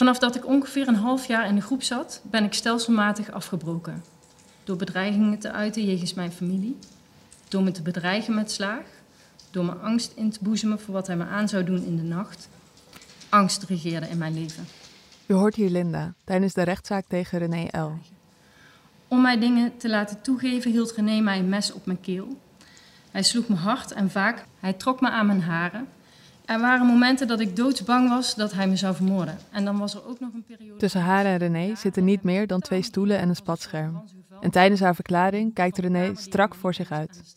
Vanaf dat ik ongeveer een half jaar in de groep zat, ben ik stelselmatig afgebroken. Door bedreigingen te uiten jegens mijn familie, door me te bedreigen met slaag, door me angst in te boezemen voor wat hij me aan zou doen in de nacht. Angst regeerde in mijn leven. U hoort hier Linda tijdens de rechtszaak tegen René L. Om mij dingen te laten toegeven hield René mij een mes op mijn keel. Hij sloeg me hard en vaak. Hij trok me aan mijn haren. Er waren momenten dat ik doodsbang was dat hij me zou vermoorden. En dan was er ook nog een periode... Tussen haar en René zitten niet meer dan twee stoelen en een spatscherm. En tijdens haar verklaring kijkt René strak voor zich uit.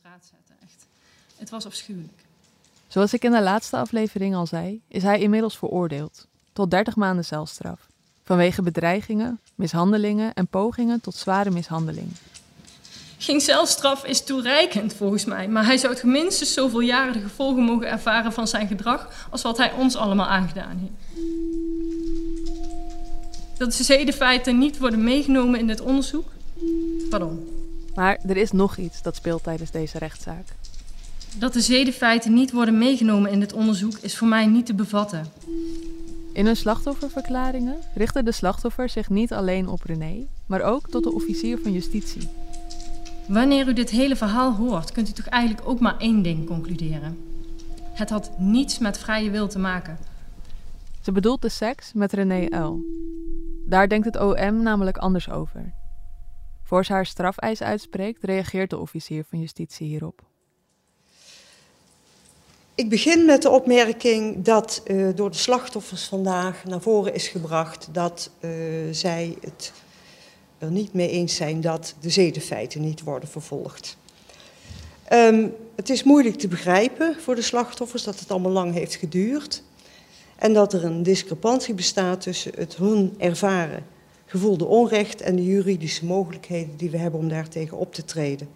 Het was afschuwelijk. Zoals ik in de laatste aflevering al zei, is hij inmiddels veroordeeld tot 30 maanden celstraf. Vanwege bedreigingen, mishandelingen en pogingen tot zware mishandeling. Geen celstraf is toereikend volgens mij, maar hij zou het minstens zoveel jaren de gevolgen mogen ervaren van zijn gedrag als wat hij ons allemaal aangedaan heeft. Dat de zedenfeiten niet worden meegenomen in dit onderzoek. Pardon. Maar er is nog iets dat speelt tijdens deze rechtszaak. Dat de zedenfeiten niet worden meegenomen in dit onderzoek is voor mij niet te bevatten. In hun slachtofferverklaringen richten de slachtoffers zich niet alleen op René, maar ook tot de officier van justitie. Wanneer u dit hele verhaal hoort, kunt u toch eigenlijk ook maar één ding concluderen. Het had niets met vrije wil te maken. Ze bedoelt de seks met René L. Daar denkt het OM namelijk anders over. Voor ze haar strafeis uitspreekt, reageert de officier van justitie hierop. Ik begin met de opmerking dat uh, door de slachtoffers vandaag naar voren is gebracht dat uh, zij het er niet mee eens zijn dat de zedenfeiten niet worden vervolgd. Um, het is moeilijk te begrijpen voor de slachtoffers dat het allemaal lang heeft geduurd en dat er een discrepantie bestaat tussen het hun ervaren gevoelde onrecht en de juridische mogelijkheden die we hebben om daartegen op te treden.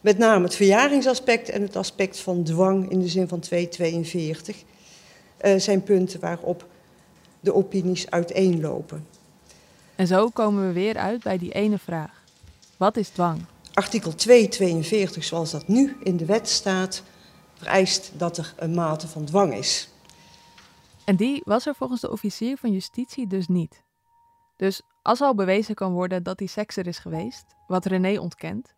Met name het verjaringsaspect en het aspect van dwang in de zin van 242 uh, zijn punten waarop de opinies uiteenlopen. En zo komen we weer uit bij die ene vraag. Wat is dwang? Artikel 242, zoals dat nu in de wet staat, vereist dat er een mate van dwang is. En die was er volgens de officier van justitie dus niet. Dus als al bewezen kan worden dat die seks er is geweest, wat René ontkent,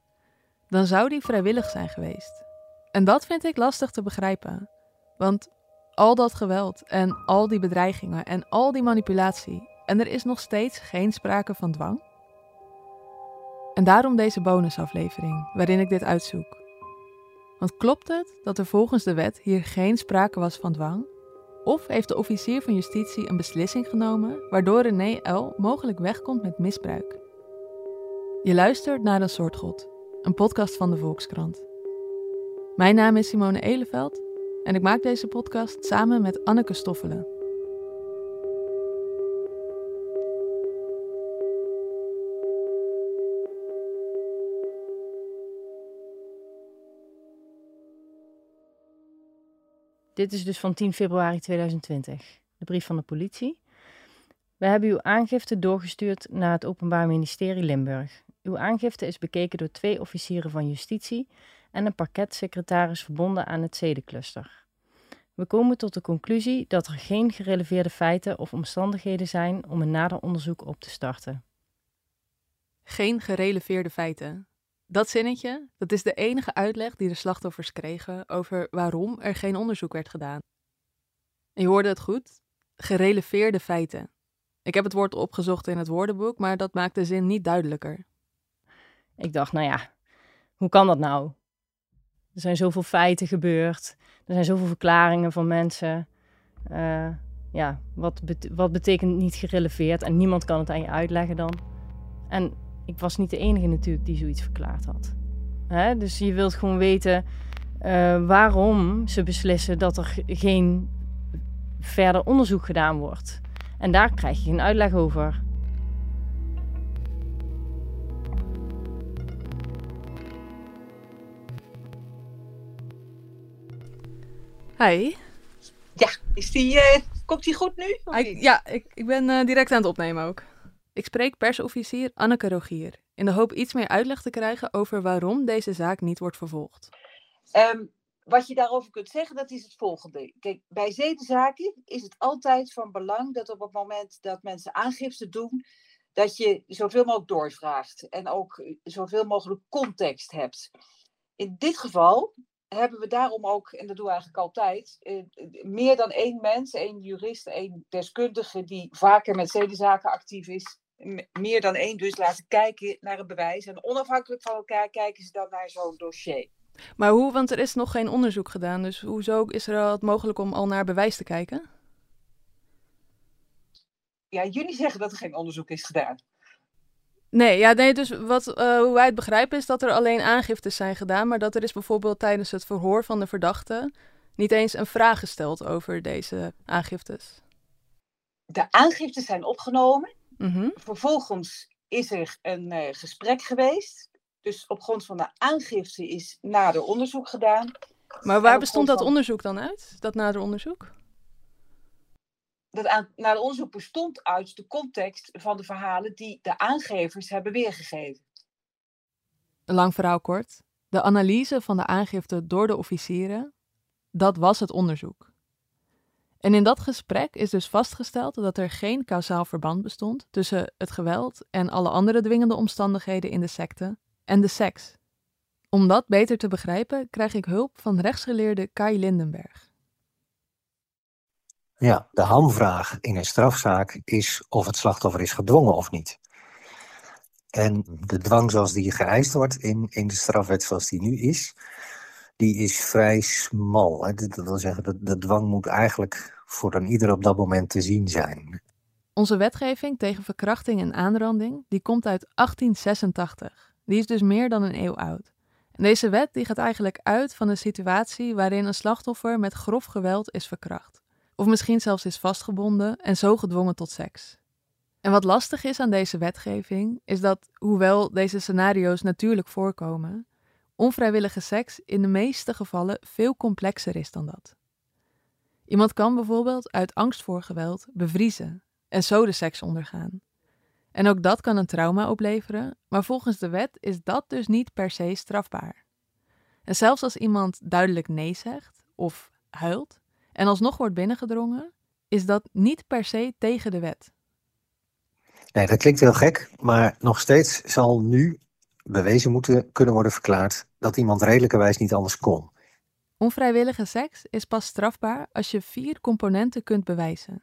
dan zou die vrijwillig zijn geweest. En dat vind ik lastig te begrijpen. Want al dat geweld en al die bedreigingen en al die manipulatie, en er is nog steeds geen sprake van dwang? En daarom deze bonusaflevering, waarin ik dit uitzoek. Want klopt het dat er volgens de wet hier geen sprake was van dwang? Of heeft de officier van justitie een beslissing genomen waardoor René L. mogelijk wegkomt met misbruik? Je luistert naar een soort God, een podcast van de Volkskrant. Mijn naam is Simone Eleveld en ik maak deze podcast samen met Anneke Stoffelen. Dit is dus van 10 februari 2020, de brief van de politie. We hebben uw aangifte doorgestuurd naar het Openbaar Ministerie Limburg. Uw aangifte is bekeken door twee officieren van justitie en een parketsecretaris verbonden aan het zedencluster. We komen tot de conclusie dat er geen gereleveerde feiten of omstandigheden zijn om een nader onderzoek op te starten. Geen gereleveerde feiten. Dat zinnetje, dat is de enige uitleg die de slachtoffers kregen over waarom er geen onderzoek werd gedaan. Je hoorde het goed, gereleveerde feiten. Ik heb het woord opgezocht in het woordenboek, maar dat maakt de zin niet duidelijker. Ik dacht, nou ja, hoe kan dat nou? Er zijn zoveel feiten gebeurd, er zijn zoveel verklaringen van mensen. Uh, ja, wat, wat betekent niet gereleveerd en niemand kan het aan je uitleggen dan? En ik was niet de enige natuurlijk die zoiets verklaard had. Hè? Dus je wilt gewoon weten uh, waarom ze beslissen dat er geen verder onderzoek gedaan wordt. En daar krijg je geen uitleg over. Hi. Ja, is die, uh, komt die goed nu? ja, ik, ik ben uh, direct aan het opnemen ook. Ik spreek persofficier Anneke Rogier in de hoop iets meer uitleg te krijgen over waarom deze zaak niet wordt vervolgd. Um, wat je daarover kunt zeggen, dat is het volgende. Kijk, bij zedenzaken is het altijd van belang dat op het moment dat mensen aangifte doen, dat je zoveel mogelijk doorvraagt en ook zoveel mogelijk context hebt. In dit geval hebben we daarom ook, en dat doen we eigenlijk altijd, eh, meer dan één mens, één jurist, één deskundige die vaker met zedenzaken actief is, meer dan één dus laten kijken naar een bewijs. En onafhankelijk van elkaar kijken ze dan naar zo'n dossier. Maar hoe, want er is nog geen onderzoek gedaan, dus hoezo is er al mogelijk om al naar bewijs te kijken? Ja, jullie zeggen dat er geen onderzoek is gedaan. Nee, ja, nee dus wat, uh, hoe wij het begrijpen is dat er alleen aangiftes zijn gedaan, maar dat er is bijvoorbeeld tijdens het verhoor van de verdachte niet eens een vraag gesteld over deze aangiftes. De aangiftes zijn opgenomen. Mhm. Vervolgens is er een uh, gesprek geweest. Dus op grond van de aangifte is nader onderzoek gedaan. Maar waar bestond dat onderzoek dan uit? Dat nader onderzoek? dat aan, het onderzoek bestond uit de context van de verhalen die de aangevers hebben weergegeven. Een lang verhaal kort. De analyse van de aangifte door de officieren, dat was het onderzoek. En in dat gesprek is dus vastgesteld dat er geen kausaal verband bestond tussen het geweld en alle andere dwingende omstandigheden in de secte en de seks. Om dat beter te begrijpen krijg ik hulp van rechtsgeleerde Kai Lindenberg. Ja, de hamvraag in een strafzaak is of het slachtoffer is gedwongen of niet. En de dwang zoals die geëist wordt in, in de strafwet zoals die nu is, die is vrij smal. Dat wil zeggen, de, de dwang moet eigenlijk voor dan ieder op dat moment te zien zijn. Onze wetgeving tegen verkrachting en aanranding, die komt uit 1886. Die is dus meer dan een eeuw oud. En deze wet die gaat eigenlijk uit van een situatie waarin een slachtoffer met grof geweld is verkracht of misschien zelfs is vastgebonden en zo gedwongen tot seks. En wat lastig is aan deze wetgeving, is dat, hoewel deze scenario's natuurlijk voorkomen, onvrijwillige seks in de meeste gevallen veel complexer is dan dat. Iemand kan bijvoorbeeld uit angst voor geweld bevriezen en zo de seks ondergaan. En ook dat kan een trauma opleveren, maar volgens de wet is dat dus niet per se strafbaar. En zelfs als iemand duidelijk nee zegt of huilt, en alsnog wordt binnengedrongen, is dat niet per se tegen de wet. Nee, dat klinkt heel gek, maar nog steeds zal nu bewezen moeten kunnen worden verklaard dat iemand redelijkerwijs niet anders kon. Onvrijwillige seks is pas strafbaar als je vier componenten kunt bewijzen.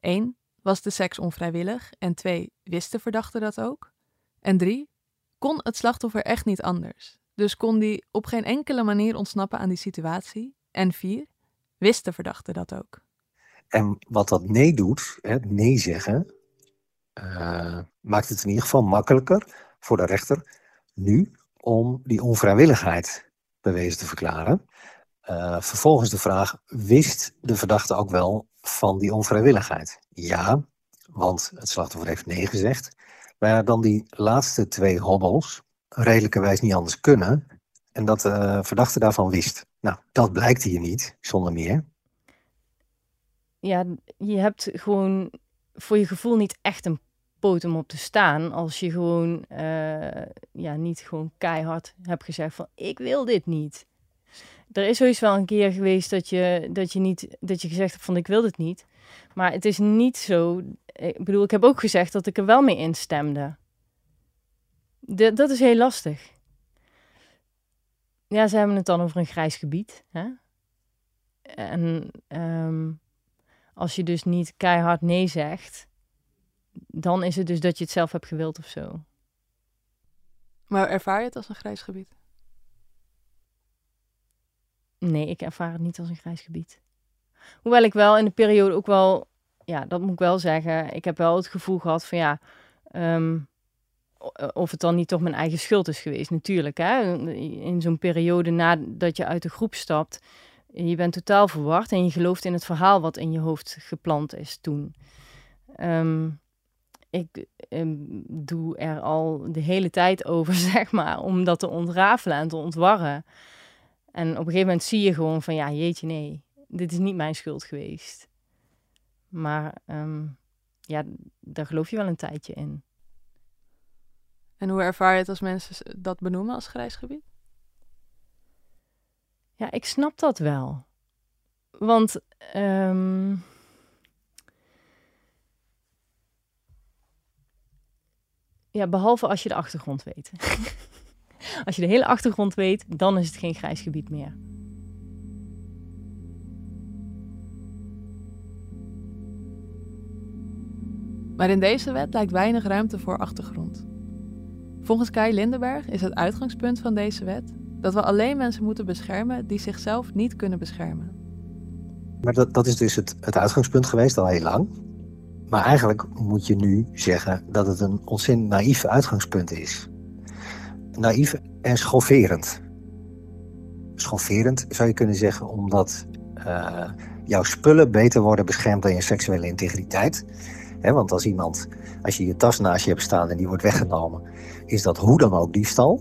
1. Was de seks onvrijwillig? En 2. Wist de verdachte dat ook? En 3. Kon het slachtoffer echt niet anders? Dus kon die op geen enkele manier ontsnappen aan die situatie? En 4. Wist de verdachte dat ook? En wat dat nee doet, hè, nee zeggen, uh, maakt het in ieder geval makkelijker voor de rechter nu om die onvrijwilligheid bewezen te verklaren. Uh, vervolgens de vraag, wist de verdachte ook wel van die onvrijwilligheid? Ja, want het slachtoffer heeft nee gezegd. Maar dan die laatste twee hobbels redelijkerwijs niet anders kunnen en dat de verdachte daarvan wist. Nou, dat blijkt hier niet, zonder meer. Ja, je hebt gewoon voor je gevoel niet echt een om op te staan. Als je gewoon, uh, ja, niet gewoon keihard hebt gezegd van ik wil dit niet. Er is sowieso wel een keer geweest dat je, dat je, niet, dat je gezegd hebt van ik wil dit niet. Maar het is niet zo. Ik bedoel, ik heb ook gezegd dat ik er wel mee instemde. De, dat is heel lastig. Ja, ze hebben het dan over een grijs gebied. Hè? En ehm, als je dus niet keihard nee zegt, dan is het dus dat je het zelf hebt gewild of zo. Maar ervaar je het als een grijs gebied? Nee, ik ervaar het niet als een grijs gebied. Hoewel ik wel in de periode ook wel, ja, dat moet ik wel zeggen, ik heb wel het gevoel gehad van ja, ehm, eh, of het dan niet toch mijn eigen schuld is geweest, natuurlijk. Hè? In zo'n periode nadat je uit de groep stapt, je bent totaal verward en je gelooft in het verhaal wat in je hoofd geplant is toen. Ehm, ik um, doe er al de hele tijd over, zeg maar, om dat te ontrafelen en te ontwarren. En op een gegeven moment zie je gewoon van, ja, jeetje, nee, dit is niet mijn schuld geweest. Maar um, ja, daar geloof je wel een tijdje in. En hoe ervaar je het als mensen dat benoemen als grijs gebied? Ja, ik snap dat wel. Want ehm, ja, behalve als je de achtergrond weet. als je de hele achtergrond weet, dan is het geen grijs gebied meer. Maar in deze wet lijkt weinig ruimte voor achtergrond. Volgens Kai Lindenberg is het uitgangspunt van deze wet dat we alleen mensen moeten beschermen die zichzelf niet kunnen beschermen. Maar dat, dat is dus het, het uitgangspunt geweest al heel lang. Maar eigenlijk moet je nu zeggen dat het een ontzettend naïef uitgangspunt is. Naïef en schofferend. Schofferend zou je kunnen zeggen omdat uh, jouw spullen beter worden beschermd dan je seksuele integriteit. want als iemand, als je je tas naast je hebt staan en die wordt weggenomen, is dat hoe dan ook diefstal.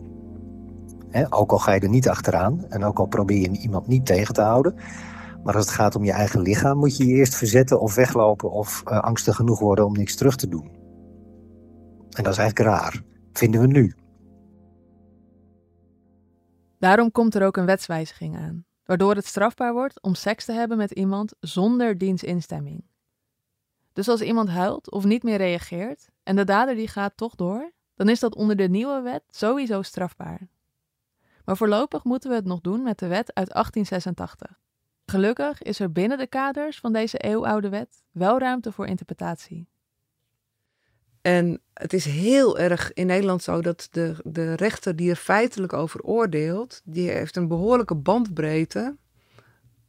ook al ga je er niet achteraan en ook al probeer je iemand niet tegen te houden. Maar als het gaat om je eigen lichaam, moet je je eerst verzetten of weglopen of uh, angstig genoeg worden om niks terug te doen. En dat is eigenlijk raar, vinden we nu. Daarom komt er ook een wetswijziging aan, waardoor het strafbaar wordt om seks te hebben met iemand zonder diens instemming. Dus als iemand huilt of niet meer reageert en de dader die gaat toch door, dan is dat onder de nieuwe wet sowieso strafbaar. Maar voorlopig moeten we het nog doen met de wet uit 1886. Gelukkig is er binnen de kaders van deze eeuwoude wet wel ruimte voor interpretatie. En het is heel erg in Nederland zo dat de, de rechter die er feitelijk over oordeelt, die heeft een behoorlijke bandbreedte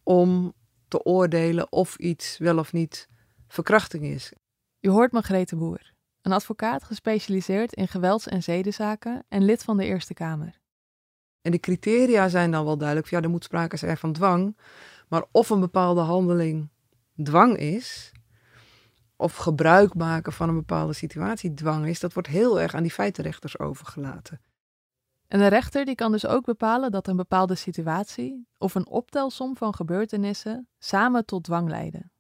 om te oordelen of iets wel of niet verkrachting is. U hoort Margrethe Boer, een advocaat gespecialiseerd in gewelds- en zedenzaken en lid van de Eerste Kamer. En de criteria zijn dan wel duidelijk. Ja, er moet sprake zijn van dwang. Maar of een bepaalde handeling dwang is, of gebruik maken van een bepaalde situatie dwang is, dat wordt heel erg aan die feitenrechters overgelaten. En de rechter die kan dus ook bepalen dat een bepaalde situatie of een optelsom van gebeurtenissen samen tot dwang leiden.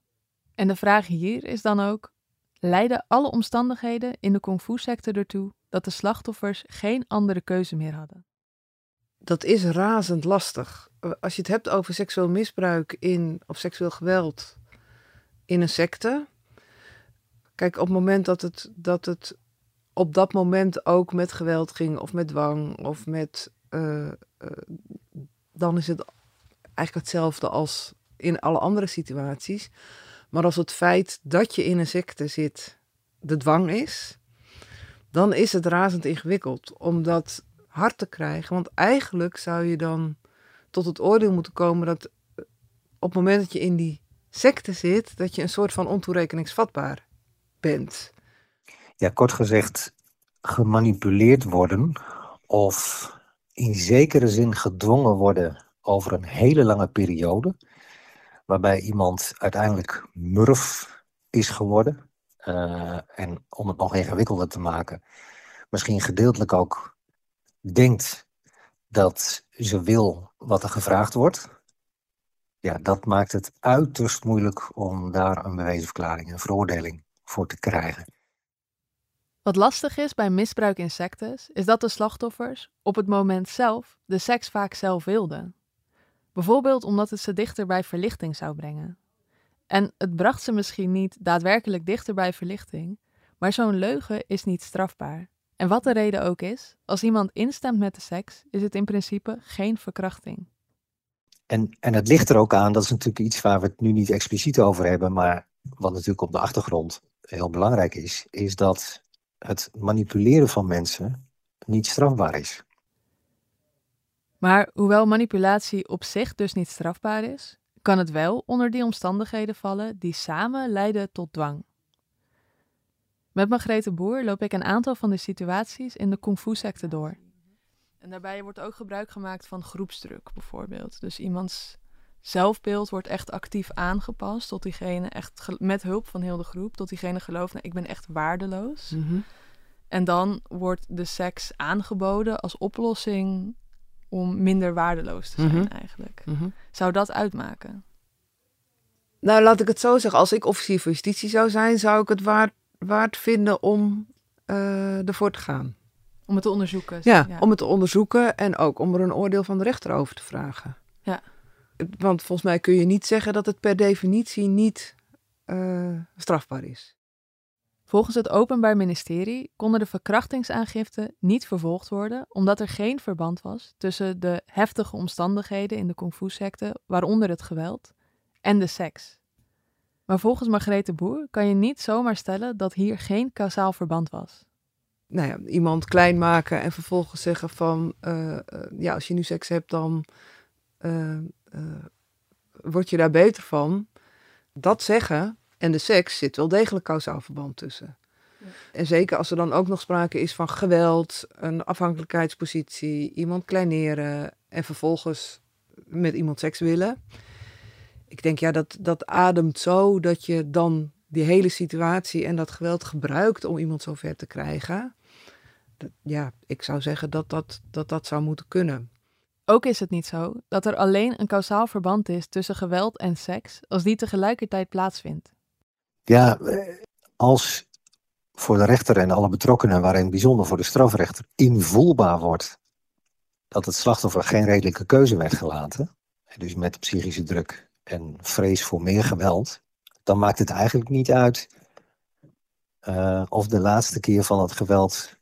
En de vraag hier is dan ook: leiden alle omstandigheden in de kung fu sector ertoe dat de slachtoffers geen andere keuze meer hadden? Dat is razend lastig. Als je het hebt over seksueel misbruik in, of seksueel geweld in een secte. Kijk, op het moment dat het, dat het op dat moment ook met geweld ging, of met dwang, of met. Uh, uh, dan is het eigenlijk hetzelfde als in alle andere situaties. Maar als het feit dat je in een secte zit de dwang is, dan is het razend ingewikkeld. Omdat hard te krijgen. Want eigenlijk zou je dan tot het oordeel moeten komen dat eh, op het moment dat je in die secte zit, dat je een soort van ontoerekeningsvatbaar bent. Ja, kort gezegd, gemanipuleerd worden of in zekere zin gedwongen worden over een hele lange periode, waarbij iemand uiteindelijk murf is geworden. Uh, en om het nog ingewikkelder te maken, misschien gedeeltelijk ook denkt dat ze wil wat er gevraagd wordt, ja, dat maakt het uiterst moeilijk om daar een bewezen verklaring, een veroordeling voor te krijgen. Wat lastig is bij misbruik in sectes, is dat de slachtoffers op het moment zelf de seks vaak zelf wilden. Bijvoorbeeld omdat het ze dichter bij verlichting zou brengen. En het bracht ze misschien niet daadwerkelijk dichter bij verlichting, maar zo'n leugen is niet strafbaar. En wat de reden ook is, als iemand instemt met de seks, is het in principe geen verkrachting. En, en het ligt er ook aan, dat is natuurlijk iets waar we het nu niet expliciet over hebben, maar wat natuurlijk op de achtergrond heel belangrijk is, is dat het manipuleren van mensen niet strafbaar is. Maar hoewel manipulatie op zich dus niet strafbaar is, kan het wel onder die omstandigheden vallen die samen leiden tot dwang. Met Margrethe Boer loop ik een aantal van de situaties in de kung fu secte door. En daarbij wordt ook gebruik gemaakt van groepsdruk bijvoorbeeld. Dus iemands zelfbeeld wordt echt actief aangepast tot diegene echt met hulp van heel de groep, tot diegene gelooft, nou, ik ben echt waardeloos. Mhm. En dan wordt de seks aangeboden als oplossing om minder waardeloos te zijn mhm. eigenlijk. Mhm. Zou dat uitmaken? Nou, laat ik het zo zeggen. Als ik officier van justitie zou zijn, zou ik het waard waard vinden om uh, ervoor te gaan. Om het te onderzoeken. Ja, om het te onderzoeken en ook om er een oordeel van de rechter over te vragen. Ja. Want volgens mij kun je niet zeggen dat het per definitie niet uh, strafbaar is. Volgens het Openbaar Ministerie konden de verkrachtingsaangiften niet vervolgd worden omdat er geen verband was tussen de heftige omstandigheden in de kung fu-secte, waaronder het geweld, en de seks. Maar volgens Margrethe Boer kan je niet zomaar stellen dat hier geen kausaal verband was. Nou ja, iemand klein maken en vervolgens zeggen van, uh, ja, als je nu seks hebt, dan uh, word je daar beter van. Dat zeggen en de seks zit wel degelijk kausaal verband tussen. Ja. En zeker als er dan ook nog sprake is van geweld, een afhankelijkheidspositie, iemand kleineren en vervolgens met iemand seks willen. Ik denk, ja, dat, dat ademt zo dat je dan die hele situatie en dat geweld gebruikt om iemand zover te krijgen. Dat, ja, ik zou zeggen dat dat, dat dat zou moeten kunnen. Ook is het niet zo dat er alleen een kausaal verband is tussen geweld en seks als die tegelijkertijd plaatsvindt. Ja, als voor de rechter en alle betrokkenen, waarin bijzonder voor de strafrechter, invoelbaar wordt dat het slachtoffer geen redelijke keuze werd gelaten, dus met psychische druk en vrees voor meer geweld, dan maakt het eigenlijk niet uit uh, of de laatste keer van het geweld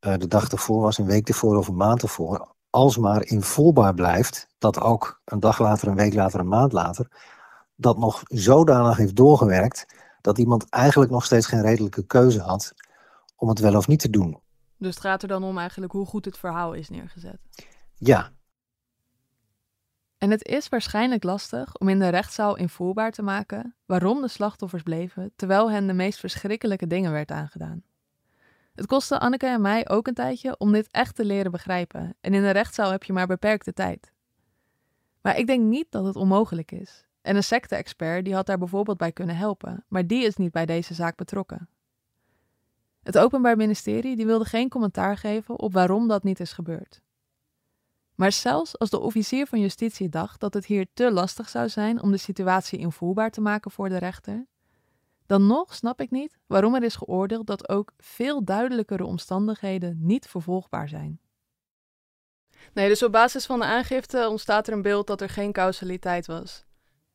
uh, de dag ervoor was, een week ervoor of een maand ervoor. Als maar invoelbaar blijft dat ook een dag later, een week later, een maand later, dat nog zodanig heeft doorgewerkt dat iemand eigenlijk nog steeds geen redelijke keuze had om het wel of niet te doen. Dus het gaat er dan om eigenlijk hoe goed het verhaal is neergezet. Ja. En het is waarschijnlijk lastig om in de rechtszaal invoerbaar te maken waarom de slachtoffers bleven terwijl hen de meest verschrikkelijke dingen werd aangedaan. Het kostte Anneke en mij ook een tijdje om dit echt te leren begrijpen en in de rechtszaal heb je maar beperkte tijd. Maar ik denk niet dat het onmogelijk is. En een secte-expert die had daar bijvoorbeeld bij kunnen helpen, maar die is niet bij deze zaak betrokken. Het Openbaar Ministerie die wilde geen commentaar geven op waarom dat niet is gebeurd. Maar zelfs als de officier van justitie dacht dat het hier te lastig zou zijn om de situatie invoerbaar te maken voor de rechter, dan nog snap ik niet waarom er is geoordeeld dat ook veel duidelijkere omstandigheden niet vervolgbaar zijn. Nee, dus op basis van de aangifte ontstaat er een beeld dat er geen causaliteit was.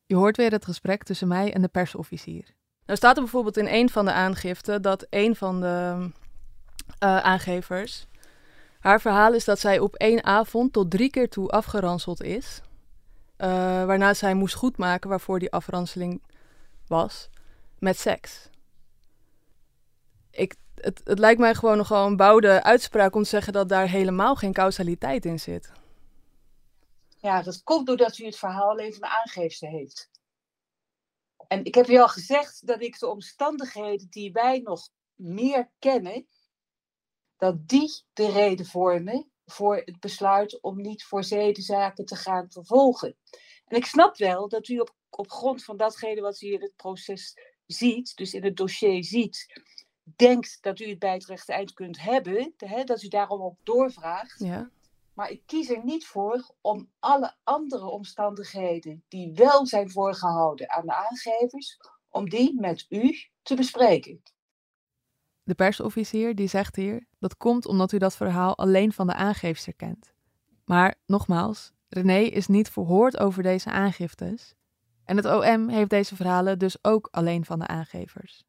Je hoort weer het gesprek tussen mij en de persofficier. Nou staat er bijvoorbeeld in een van de aangiften dat een van de uh, aangevers. Haar verhaal is dat zij op één avond tot drie keer toe afgeranseld is. Uh, waarna zij moest goedmaken waarvoor die afranseling was. Met seks. Ik, het, het lijkt mij gewoon nogal een bouwde uitspraak om te zeggen dat daar helemaal geen causaliteit in zit. Ja, dat komt doordat u het verhaal alleen van de aangeefster heeft. En ik heb u al gezegd dat ik de omstandigheden die wij nog meer kennen, dat die de reden vormen voor het besluit om niet voor zedenzaken te gaan vervolgen. En ik snap wel dat u op, op grond van datgene wat u in het proces ziet, dus in het dossier ziet, denkt dat u het bij het rechte eind kunt hebben, dat u daarom ook doorvraagt. Ja. Maar ik kies er niet voor om alle andere omstandigheden die wel zijn voorgehouden aan de aangevers, om die met u te bespreken. De persofficier die zegt hier dat komt omdat u dat verhaal alleen van de aangeefster kent. Maar nogmaals, René is niet verhoord over deze aangiftes. En het OM heeft deze verhalen dus ook alleen van de aangevers.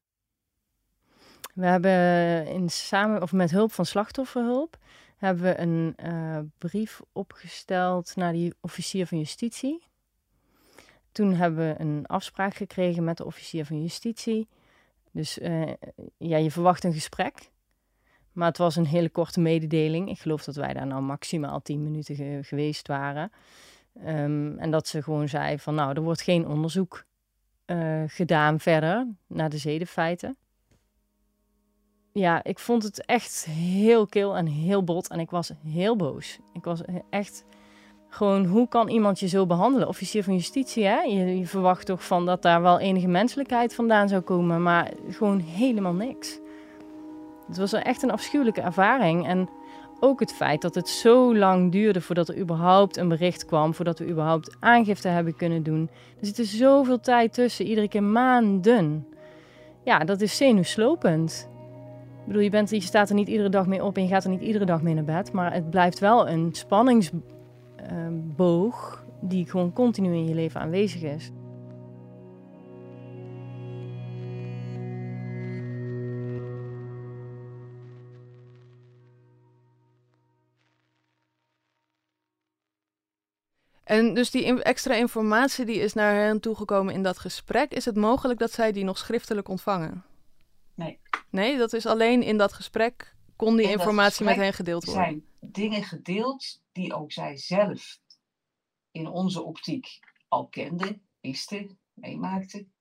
We hebben in samen, of met hulp van slachtofferhulp hebben we een uh, brief opgesteld naar die officier van justitie. Toen hebben we een afspraak gekregen met de officier van justitie. Dus uh, ja, je verwacht een gesprek. Maar het was een hele korte mededeling. Ik geloof dat wij daar nou maximaal tien minuten ge geweest waren. Um, en dat ze gewoon zei van nou, er wordt geen onderzoek uh, gedaan verder naar de zedenfeiten ja, ik vond het echt heel kil en heel bot. En ik was heel boos. Ik was echt gewoon, hoe kan iemand je zo behandelen? Officier van justitie, hè? Je, verwacht toch van dat daar wel enige menselijkheid vandaan zou komen. Maar gewoon helemaal niks. Het was echt een afschuwelijke ervaring. En ook het feit dat het zo lang duurde voordat er überhaupt een bericht kwam. Voordat we überhaupt aangifte hebben kunnen doen. Er zit er zoveel tijd tussen, iedere keer maanden. Ja, dat is zenuwslopend. Ik bedoel, je, bent, je staat er niet iedere dag mee op en je gaat er niet iedere dag mee naar bed. Maar het blijft wel een spanningsboog die gewoon continu in je leven aanwezig is. En dus die extra informatie die is naar hen toegekomen in dat gesprek, is het mogelijk dat zij die nog schriftelijk ontvangen? Nee. Nee, dat is alleen in dat gesprek kon die informatie met hen gedeeld worden. Zijn dingen gedeeld die ook zij zelf in onze optiek al kenden, wisten, meemaakten.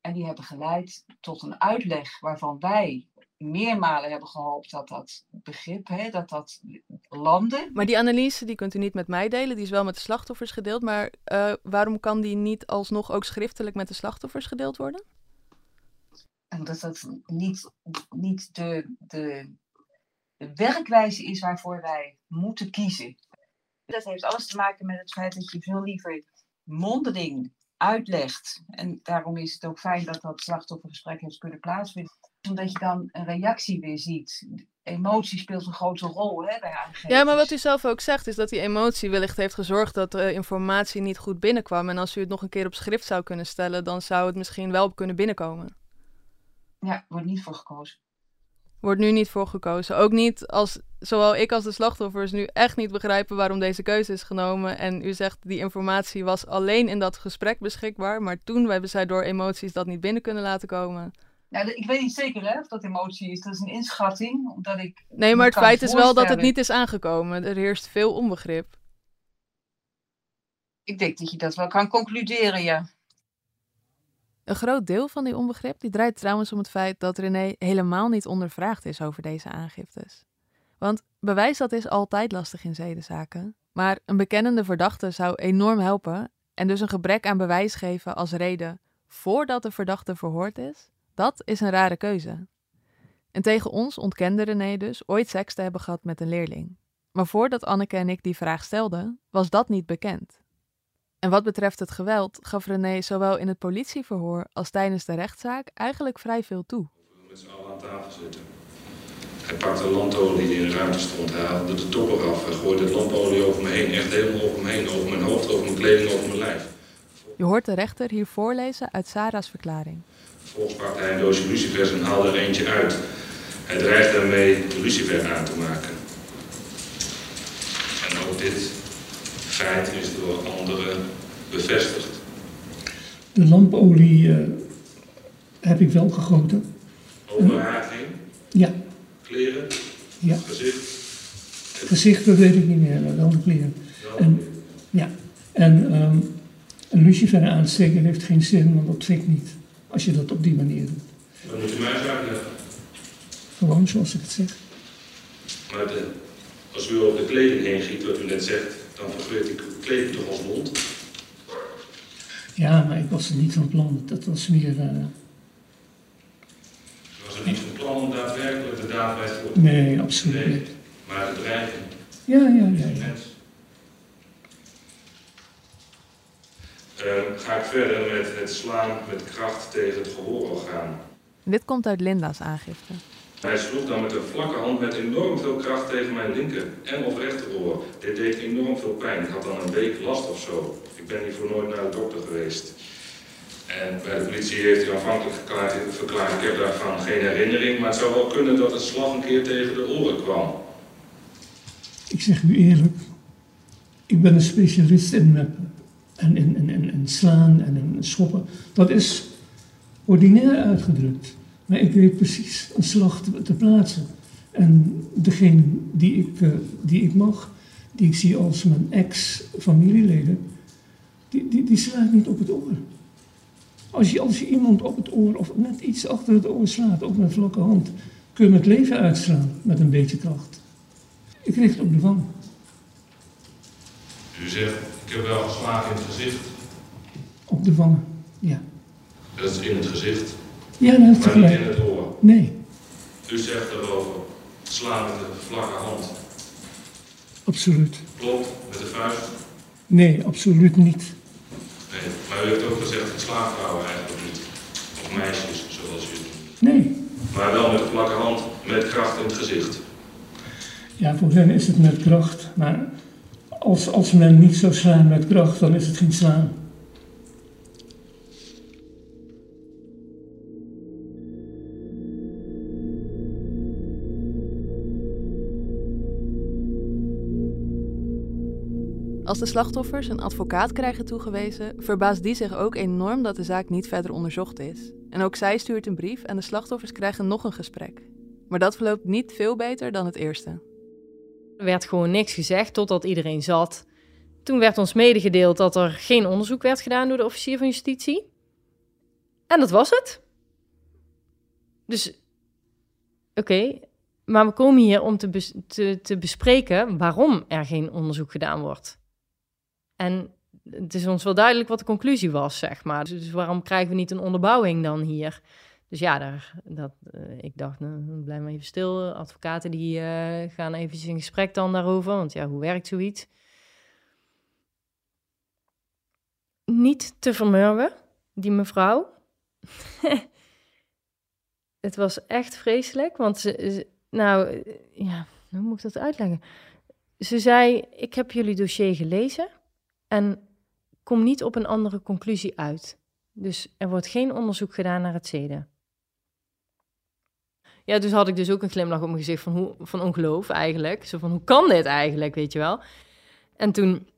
En die hebben geleid tot een uitleg waarvan wij meermalen hebben gehoopt dat dat begrip, hè, dat dat landde. Maar die analyse die kunt u niet met mij delen, die is wel met de slachtoffers gedeeld. Maar uh, waarom kan die niet alsnog ook schriftelijk met de slachtoffers gedeeld worden? Omdat dat niet, niet de, de, de werkwijze is waarvoor wij moeten kiezen. Dat heeft alles te maken met het feit dat je veel liever mondeling uitlegt. En daarom is het ook fijn dat dat slachtoffergesprek heeft kunnen plaatsvinden omdat je dan een reactie weer ziet. Emotie speelt een grote rol hè, bij aangevers. Ja, maar wat u zelf ook zegt, is dat die emotie wellicht heeft gezorgd dat de informatie niet goed binnenkwam. En als u het nog een keer op schrift zou kunnen stellen, dan zou het misschien wel kunnen binnenkomen. Ja, wordt niet voor gekozen. Wordt nu niet voor gekozen. Ook niet als, zowel ik als de slachtoffers, nu echt niet begrijpen waarom deze keuze is genomen. En u zegt, die informatie was alleen in dat gesprek beschikbaar. Maar toen hebben zij door emoties dat niet binnen kunnen laten komen. Nou, ik weet niet zeker hè, of dat emotie is. Dat is een inschatting. Omdat ik nee, maar het feit is wel dat het niet is aangekomen. Er heerst veel onbegrip. Ik denk dat je dat wel kan concluderen, ja. Een groot deel van die onbegrip die draait trouwens om het feit dat René helemaal niet ondervraagd is over deze aangiftes. Want bewijs dat is altijd lastig in zedenzaken. Maar een bekennende verdachte zou enorm helpen en dus een gebrek aan bewijs geven als reden voordat de verdachte verhoord is, dat is een rare keuze. En tegen ons ontkende René dus ooit seks te hebben gehad met een leerling. Maar voordat Anneke en ik die vraag stelden, was dat niet bekend. En wat betreft het geweld gaf René zowel in het politieverhoor als tijdens de rechtszaak eigenlijk vrij veel toe. Met z'n allen aan tafel zitten. Hij pakte lampolie die in de ruimte stond. Hij haalde de top eraf. Hij gooide de lampolie over me heen. Echt helemaal over me heen. Over mijn hoofd, over mijn kleding, over mijn lijf. Je hoort de rechter hier voorlezen uit Sarah's verklaring. Vervolgens pakte hij een doosje lucifers en haalde er eentje uit. Hij dreigt daarmee de lucifer aan te maken. En ook dit feit is door anderen bevestigd. De lampolie uh, heb ik wel gegoten. Over haar heen? Ja. Kleren? Ja. Gezicht? Gezicht, dat weet ik niet meer, maar wel de kleren. En, ja. En um, een lucifer aansteken heeft geen zin, want dat fikt niet. Als je dat op die manier doet. Dan moet u mij eens uitleggen. Gewoon zoals ik het zeg. Maar de, als u over de kleding heen giet, wat u net zegt, dan vergeurt die kleding toch als mond? Ja, maar ik was er niet van plan. Dat was meer... Uh... Was er niet van plan om daadwerkelijk de daad bij te Nee, absoluut nee, niet. Maar de dreiging? Ja, ja, ja. ja. Uh, ga ik verder met het slaan met kracht tegen het gehoororgaan. Dit komt uit Linda's aangifte. Hij sloeg dan met een vlakke hand met enorm veel kracht tegen mijn linker en of rechteroor. Dit deed enorm veel pijn. Ik had dan een week last of zo. Ik ben hiervoor nooit naar de dokter geweest. En bij de politie heeft hij aanvankelijk verklaard, ik heb daarvan geen herinnering, maar het zou wel kunnen dat het slag een keer tegen de oren kwam. Ik zeg u eerlijk, ik ben een specialist in meppen en in, in, slaan en in schoppen. Dat is ordinair uitgedrukt. Maar ik weet precies een slag te, te plaatsen. En degene die ik, uh, die ik mag, die ik zie als mijn ex-familieleden, die, die, die slaat niet op het oor. Als je, als je iemand op het oor of net iets achter het oor slaat, ook met vlakke hand, kun je het leven uitslaan met een beetje kracht. Ik richt op de wang. U zegt, ik heb wel geslagen in het gezicht. Op de wangen, ja. Dat is in het gezicht. Ja, dat is maar niet in het oor. Nee. U zegt daarover, slaan met de vlakke hand. Absoluut. Klopt, met de vuist? Nee, absoluut niet. Nee, maar u heeft ook gezegd, ik sla vrouwen eigenlijk niet. Of meisjes, zoals u het Nee. Maar wel met de vlakke hand, met kracht in het gezicht. Ja, voor hen is het met kracht, maar als, als men niet zou slaan met kracht, dan is het geen slaan. Als de slachtoffers een advocaat krijgen toegewezen, verbaast die zich ook enorm dat de zaak niet verder onderzocht is. En ook zij stuurt een brief en de slachtoffers krijgen nog een gesprek. Maar dat verloopt niet veel beter dan het eerste. Er werd gewoon niks gezegd totdat iedereen zat. Toen werd ons medegedeeld dat er geen onderzoek werd gedaan door de officier van justitie. En dat was het. Dus, oké, maar we komen hier om te, te bespreken waarom er geen onderzoek gedaan wordt. En het is ons wel duidelijk wat de conclusie was, zeg maar. Dus waarom krijgen we niet een onderbouwing dan hier? Dus ja, daar, dat, eh, ik dacht, nou, blijf maar even stil. Advocaten die eh, gaan even in gesprek dan daarover. Want ja, hoe werkt zoiets? Niet te vermurwen, die mevrouw. het was echt vreselijk, want ze, ze- nou, ja, hoe moet ik dat uitleggen? Ze zei, ik heb jullie dossier gelezen en kom niet op een andere conclusie uit. Dus er wordt geen onderzoek gedaan naar het zeden. Ja, dus had ik dus ook een glimlach op mijn gezicht van, hoe, van ongeloof eigenlijk. Zo van, hoe kan dit eigenlijk, weet je wel? En toen,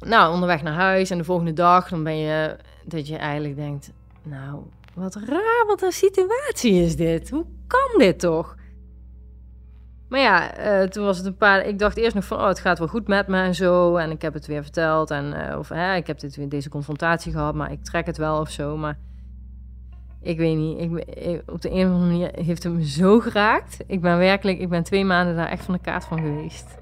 nou, onderweg naar huis en de volgende dag, dan ben je, dat je eigenlijk denkt, nou, wat raar, wat een situatie is dit. Hoe kan dit toch? Maar ja, eh, toen was het een paar. Ik dacht eerst nog van, oh, het gaat wel goed met me en zo. En ik heb het weer verteld. En, eh, of hè, ik heb dit, weer- deze confrontatie gehad, maar ik trek het wel of zo. Maar ik weet niet. Ik, op de een of andere manier heeft het me zo geraakt. Ik ben werkelijk, ik ben twee maanden daar echt van de kaart van geweest.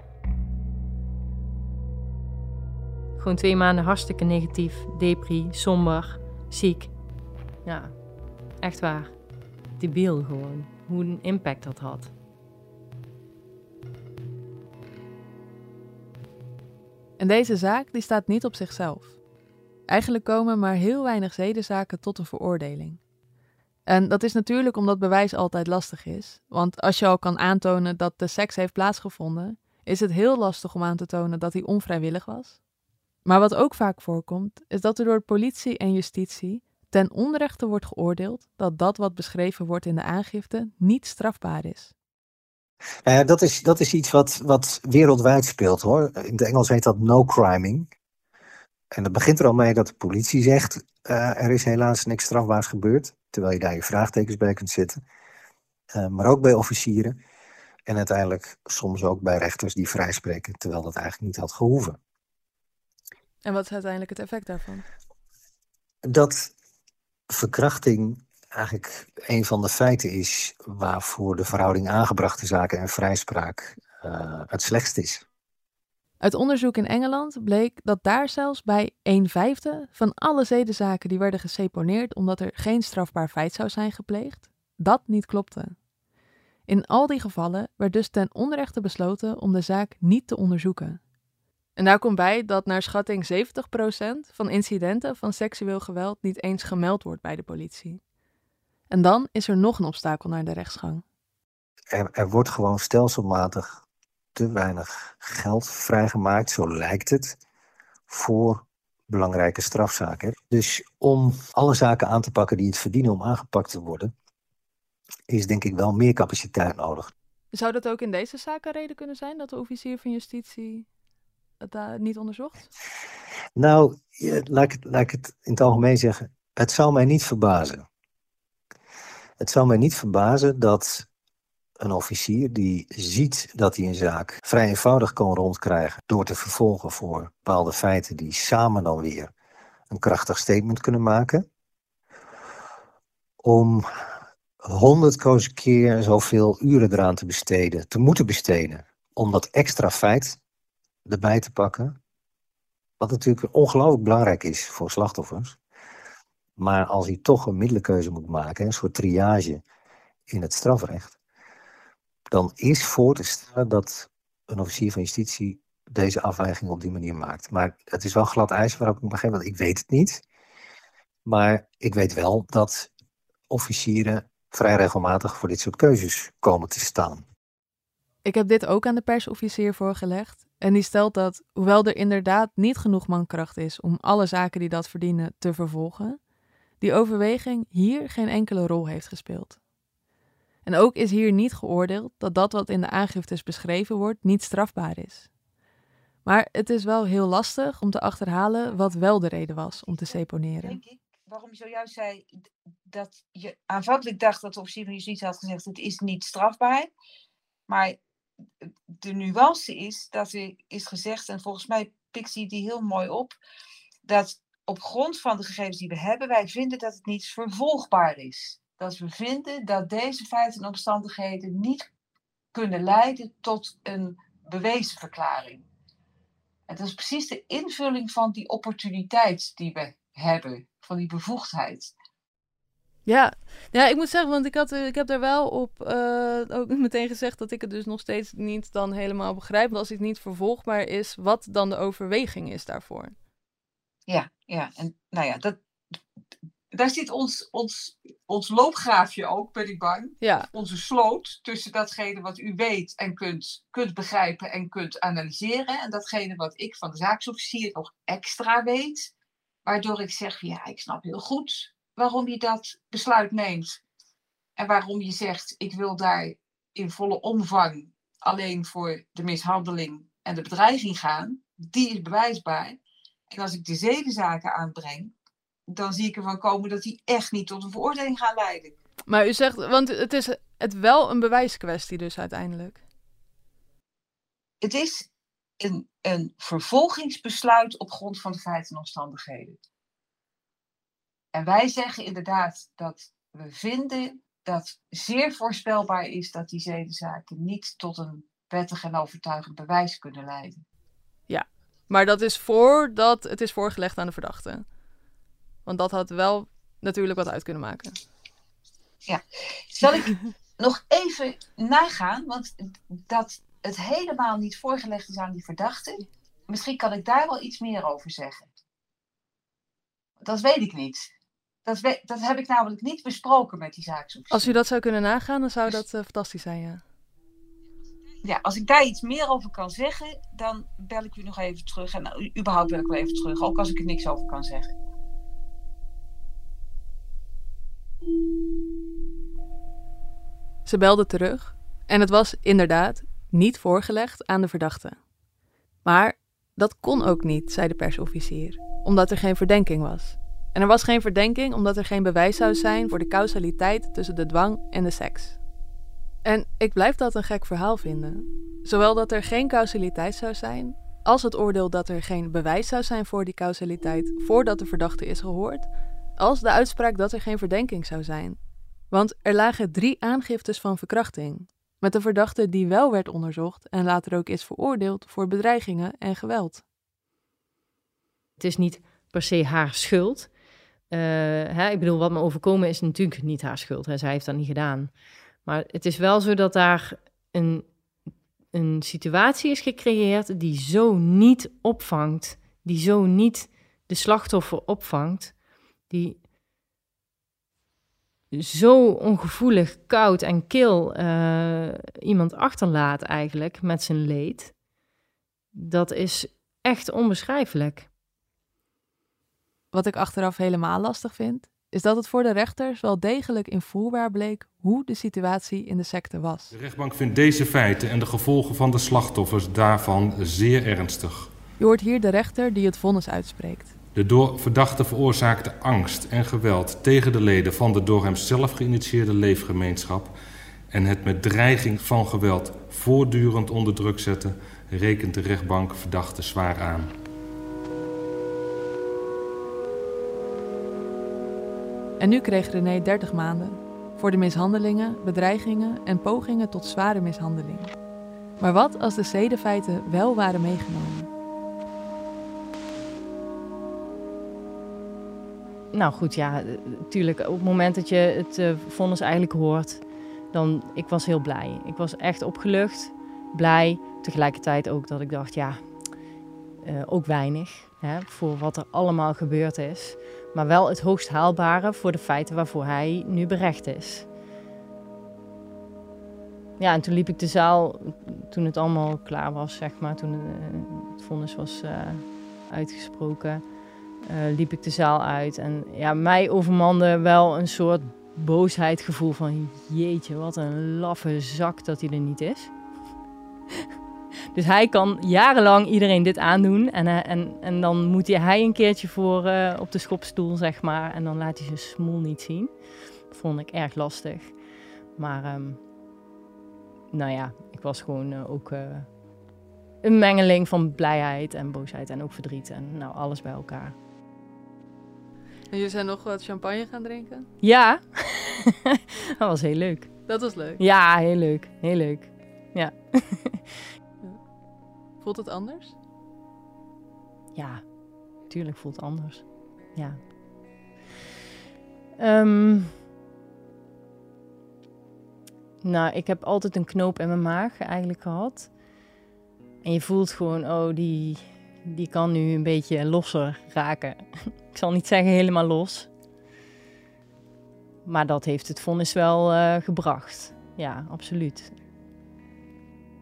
Gewoon twee maanden hartstikke negatief, depri, somber, ziek. Ja, echt waar. Debiel gewoon. Hoe een impact dat had. En deze zaak die staat niet op zichzelf. Eigenlijk komen maar heel weinig zedenzaken tot een veroordeling. En dat is natuurlijk omdat bewijs altijd lastig is. Want als je al kan aantonen dat de seks heeft plaatsgevonden, is het heel lastig om aan te tonen dat hij onvrijwillig was. Maar wat ook vaak voorkomt, is dat er door politie en justitie ten onrechte wordt geoordeeld dat dat wat beschreven wordt in de aangifte niet strafbaar is. Ja, dat is, dat is iets wat, wat wereldwijd speelt hoor. In het Engels heet dat no criming. En dat begint er al mee dat de politie zegt: eh, er is helaas niks strafbaars gebeurd. Terwijl je daar je vraagtekens bij kunt zetten. Eh, maar ook bij officieren. En uiteindelijk soms ook bij rechters die vrijspreken, terwijl dat eigenlijk niet had gehoeven. En wat is uiteindelijk het effect daarvan? Dat verkrachting eigenlijk een van de feiten is waarvoor de verhouding aangebrachte zaken en vrijspraak eh, het slechtst is. Uit onderzoek in Engeland bleek dat daar zelfs bij een vijfde van alle zedenzaken die werden geseponeerd omdat er geen strafbaar feit zou zijn gepleegd, dat niet klopte. In al die gevallen werd dus ten onrechte besloten om de zaak niet te onderzoeken. En daar komt bij dat naar schatting 70% van incidenten van seksueel geweld niet eens gemeld wordt bij de politie. En dan is er nog een obstakel naar de rechtsgang. Er, er wordt gewoon stelselmatig te weinig geld vrijgemaakt, zo lijkt het, voor belangrijke strafzaken. Dus om alle zaken aan te pakken die het verdienen om aangepakt te worden, is denk ik wel meer capaciteit nodig. Zou dat ook in deze zaak een reden kunnen zijn dat de officier van justitie het daar niet onderzocht? Nou, laat, ik, het- laat ik het in het algemeen zeggen. Het zou mij niet verbazen. Het zou mij niet verbazen dat een officier die ziet dat hij een zaak vrij eenvoudig kan rondkrijgen door te vervolgen voor bepaalde feiten die samen dan weer een krachtig statement kunnen maken, om honderd keer zoveel uren eraan te besteden, te moeten besteden, om dat extra feit erbij te pakken, wat natuurlijk ongelooflijk belangrijk is voor slachtoffers. Maar als hij toch een middelkeuze moet maken, een soort triage in het strafrecht, dan is voor te stellen dat een officier van justitie deze afweging op die manier maakt. Maar het is wel glad ijs waarop ik een gegeven moment, ik weet het niet. Maar ik weet wel dat officieren vrij regelmatig voor dit soort keuzes komen te staan. Ik heb dit ook aan de persofficier voorgelegd En die stelt dat, hoewel er inderdaad niet genoeg mankracht is om alle zaken die dat verdienen te vervolgen, die overweging hier geen enkele rol heeft gespeeld. En ook is hier niet geoordeeld dat dat wat in de aangiftes beschreven wordt niet strafbaar is. Maar het is wel heel lastig om te achterhalen wat wel de reden was om te seponeren. Denk ik, waarom je zojuist zei dat je aanvankelijk dacht dat de officier van justitie had gezegd: het is niet strafbaar. Maar de nuance is dat er is gezegd, en volgens mij pikt hij die heel mooi op, dat op grond van de gegevens die we hebben, wij vinden dat het niet vervolgbaar is. Dat we vinden dat deze feiten en omstandigheden niet kunnen leiden tot een bewezen verklaring. Is precies de invulling van die opportuniteit die we hebben, van die bevoegdheid. Ja, ja, ik moet zeggen, want ik, had, ik heb daar wel op uh, ook meteen gezegd dat ik het dus nog steeds niet dan helemaal begrijp. Want als het niet vervolgbaar is, wat dan de overweging is daarvoor. Ja, ja, en nou ja, dat, daar zit ons, ons, ons loopgraafje ook, ben ik bang. Ja. Onze sloot tussen datgene wat u weet en kunt, kunt begrijpen en kunt analyseren. En datgene wat ik van de zaaksofficier nog extra weet. Waardoor ik zeg, ja, ik snap heel goed waarom je dat besluit neemt. En waarom je zegt, ik wil daar in volle omvang alleen voor de mishandeling en de bedreiging gaan. Die is bewijsbaar. En als ik de zedenzaken aanbreng, dan zie ik ervan komen dat die echt niet tot een veroordeling gaan leiden. Maar u zegt, want het is het wel een bewijskwestie dus uiteindelijk. Het is een, een vervolgingsbesluit op grond van de feiten en omstandigheden. En wij zeggen inderdaad dat we vinden dat zeer voorspelbaar is dat die zedenzaken niet tot een wettig en overtuigend bewijs kunnen leiden. Ja, maar dat is voordat het is voorgelegd aan de verdachte. Want dat had wel natuurlijk wat uit kunnen maken. Ja, zal ik nog even nagaan, want dat het helemaal niet voorgelegd is aan die verdachte, misschien kan ik daar wel iets meer over zeggen. Dat weet ik niet. Dat, dat heb ik namelijk niet besproken met die zaakzoekers. Als u dat zou kunnen nagaan, dan zou dat uh, fantastisch zijn, ja. Ja, als ik daar iets meer over kan zeggen, dan bel ik u nog even terug. En nou, überhaupt bel ik wel even terug, ook als ik er niks over kan zeggen. Ze belde terug en het was inderdaad niet voorgelegd aan de verdachte. Maar dat kon ook niet, zei de persofficier, omdat er geen verdenking was. En er was geen verdenking omdat er geen bewijs zou zijn voor de causaliteit tussen de dwang en de seks. En ik blijf dat een gek verhaal vinden. Zowel dat er geen causaliteit zou zijn, als het oordeel dat er geen bewijs zou zijn voor die causaliteit voordat de verdachte is gehoord, als de uitspraak dat er geen verdenking zou zijn. Want er lagen drie aangiftes van verkrachting, met een verdachte die wel werd onderzocht en later ook is veroordeeld voor bedreigingen en geweld. Het is niet per se haar schuld, uh, hè, ik bedoel, wat me overkomen is natuurlijk niet haar schuld. Hè. Zij heeft dat niet gedaan. Maar het is wel zo dat daar een, een situatie is gecreëerd die zo niet opvangt, die zo niet de slachtoffer opvangt, die zo ongevoelig, koud en kil uh, iemand achterlaat eigenlijk met zijn leed. Dat is echt onbeschrijfelijk. Wat ik achteraf helemaal lastig vind, is dat het voor de rechters wel degelijk invoerbaar bleek hoe de situatie in de secte was. De rechtbank vindt deze feiten en de gevolgen van de slachtoffers daarvan zeer ernstig. Je hoort hier de rechter die het vonnis uitspreekt. De door verdachte veroorzaakte angst en geweld tegen de leden van de door hem zelf geïnitieerde leefgemeenschap en het met dreiging van geweld voortdurend onder druk zetten, rekent de rechtbank verdachte zwaar aan. En nu kreeg René 30 maanden voor de mishandelingen, bedreigingen en pogingen tot zware mishandeling. Maar wat als de zedenfeiten wel waren meegenomen? Nou goed, ja, natuurlijk. Op het moment dat je het uh, vonnis eigenlijk hoort, dan ik was heel blij. Ik was echt opgelucht, blij. Tegelijkertijd ook dat ik dacht, ja, uh, ook weinig hè, voor wat er allemaal gebeurd is maar wel het hoogst haalbare voor de feiten waarvoor hij nu berecht is. ja, en toen liep ik de zaal, toen het allemaal klaar was, zeg maar, toen eh, het vonnis was uh, uitgesproken, uh, liep ik de zaal uit. En ja, mij overmande wel een soort boosheidgevoel van, jeetje, wat een laffe zak dat hij er niet is. dus hij kan jarenlang iedereen dit aandoen en, en, en dan moet hij een keertje voor op de schopstoel, zeg maar, en dan laat hij zijn smoel niet zien. Dat vond ik erg lastig. Maar... Um, nou ja, ik was gewoon uh, ook uh, een mengeling van blijheid en boosheid en ook verdriet en nou alles bij elkaar. En jullie zijn nog wat champagne gaan drinken? Ja, dat was heel leuk. Dat was leuk? Ja, heel leuk. Heel leuk. Ja. Voelt het anders? Ja, tuurlijk voelt het anders. Ja. Um, nou, ik heb altijd een knoop in mijn maag eigenlijk gehad. En je voelt gewoon, oh, die, die kan nu een beetje losser raken. ik zal niet zeggen helemaal los. Maar dat heeft het vonnis wel uh, gebracht. Ja, absoluut.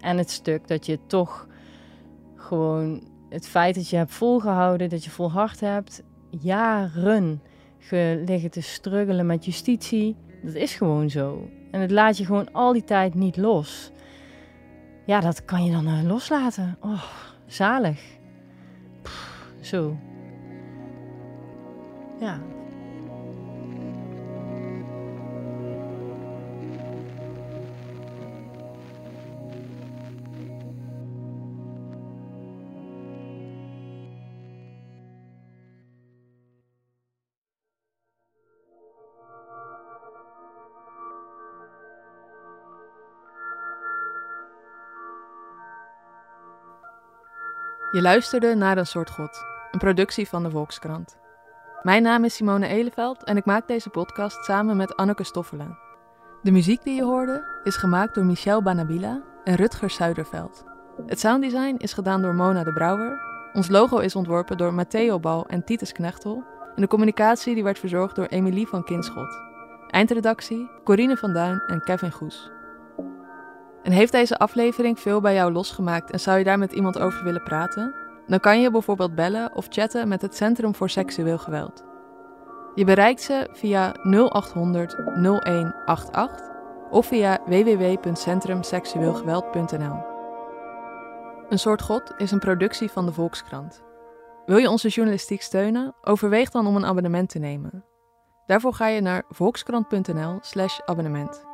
En het stuk dat je toch gewoon het feit dat je hebt volgehouden, dat je volhard hebt, jaren liggen te struggelen met justitie. Dat is gewoon zo. En het laat je gewoon al die tijd niet los. Ja, dat kan je dan uh, loslaten. Oh, zalig. Zo. Ja. Je luisterde naar Een soort God, een productie van de Volkskrant. Mijn naam is Simone Eleveld en ik maak deze podcast samen met Anneke Stoffelen. De muziek die je hoorde is gemaakt door Michel Banabila en Rutger Zuiderveld. Het sounddesign is gedaan door Mona de Brouwer. Ons logo is ontworpen door Matteo Bal en Titus Knechtel. En de communicatie die werd verzorgd door Emilie van Kinschot. Eindredactie Corine van Duin en Kevin Goes. En heeft deze aflevering veel bij jou losgemaakt en zou je daar met iemand over willen praten? Dan kan je bijvoorbeeld bellen of chatten met het Centrum voor Seksueel Geweld. Je bereikt ze via 0800 0188 of via www.centrumseksueelgeweld.nl. Een soort God is een productie van de Volkskrant. Wil je onze journalistiek steunen? Overweeg dan om een abonnement te nemen. Daarvoor ga je naar volkskrant.nl/abonnement.